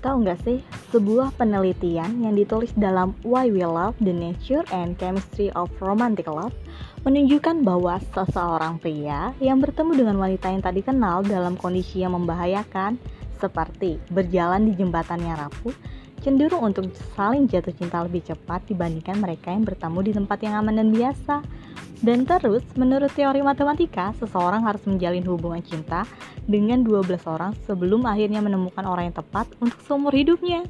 Tahu nggak sih, sebuah penelitian yang ditulis dalam Why We Love the Nature and Chemistry of Romantic Love menunjukkan bahwa seseorang pria yang bertemu dengan wanita yang tadi kenal dalam kondisi yang membahayakan, seperti berjalan di jembatan yang rapuh, cenderung untuk saling jatuh cinta lebih cepat dibandingkan mereka yang bertemu di tempat yang aman dan biasa. Dan terus, menurut teori matematika, seseorang harus menjalin hubungan cinta dengan 12 orang sebelum akhirnya menemukan orang yang tepat untuk seumur hidupnya.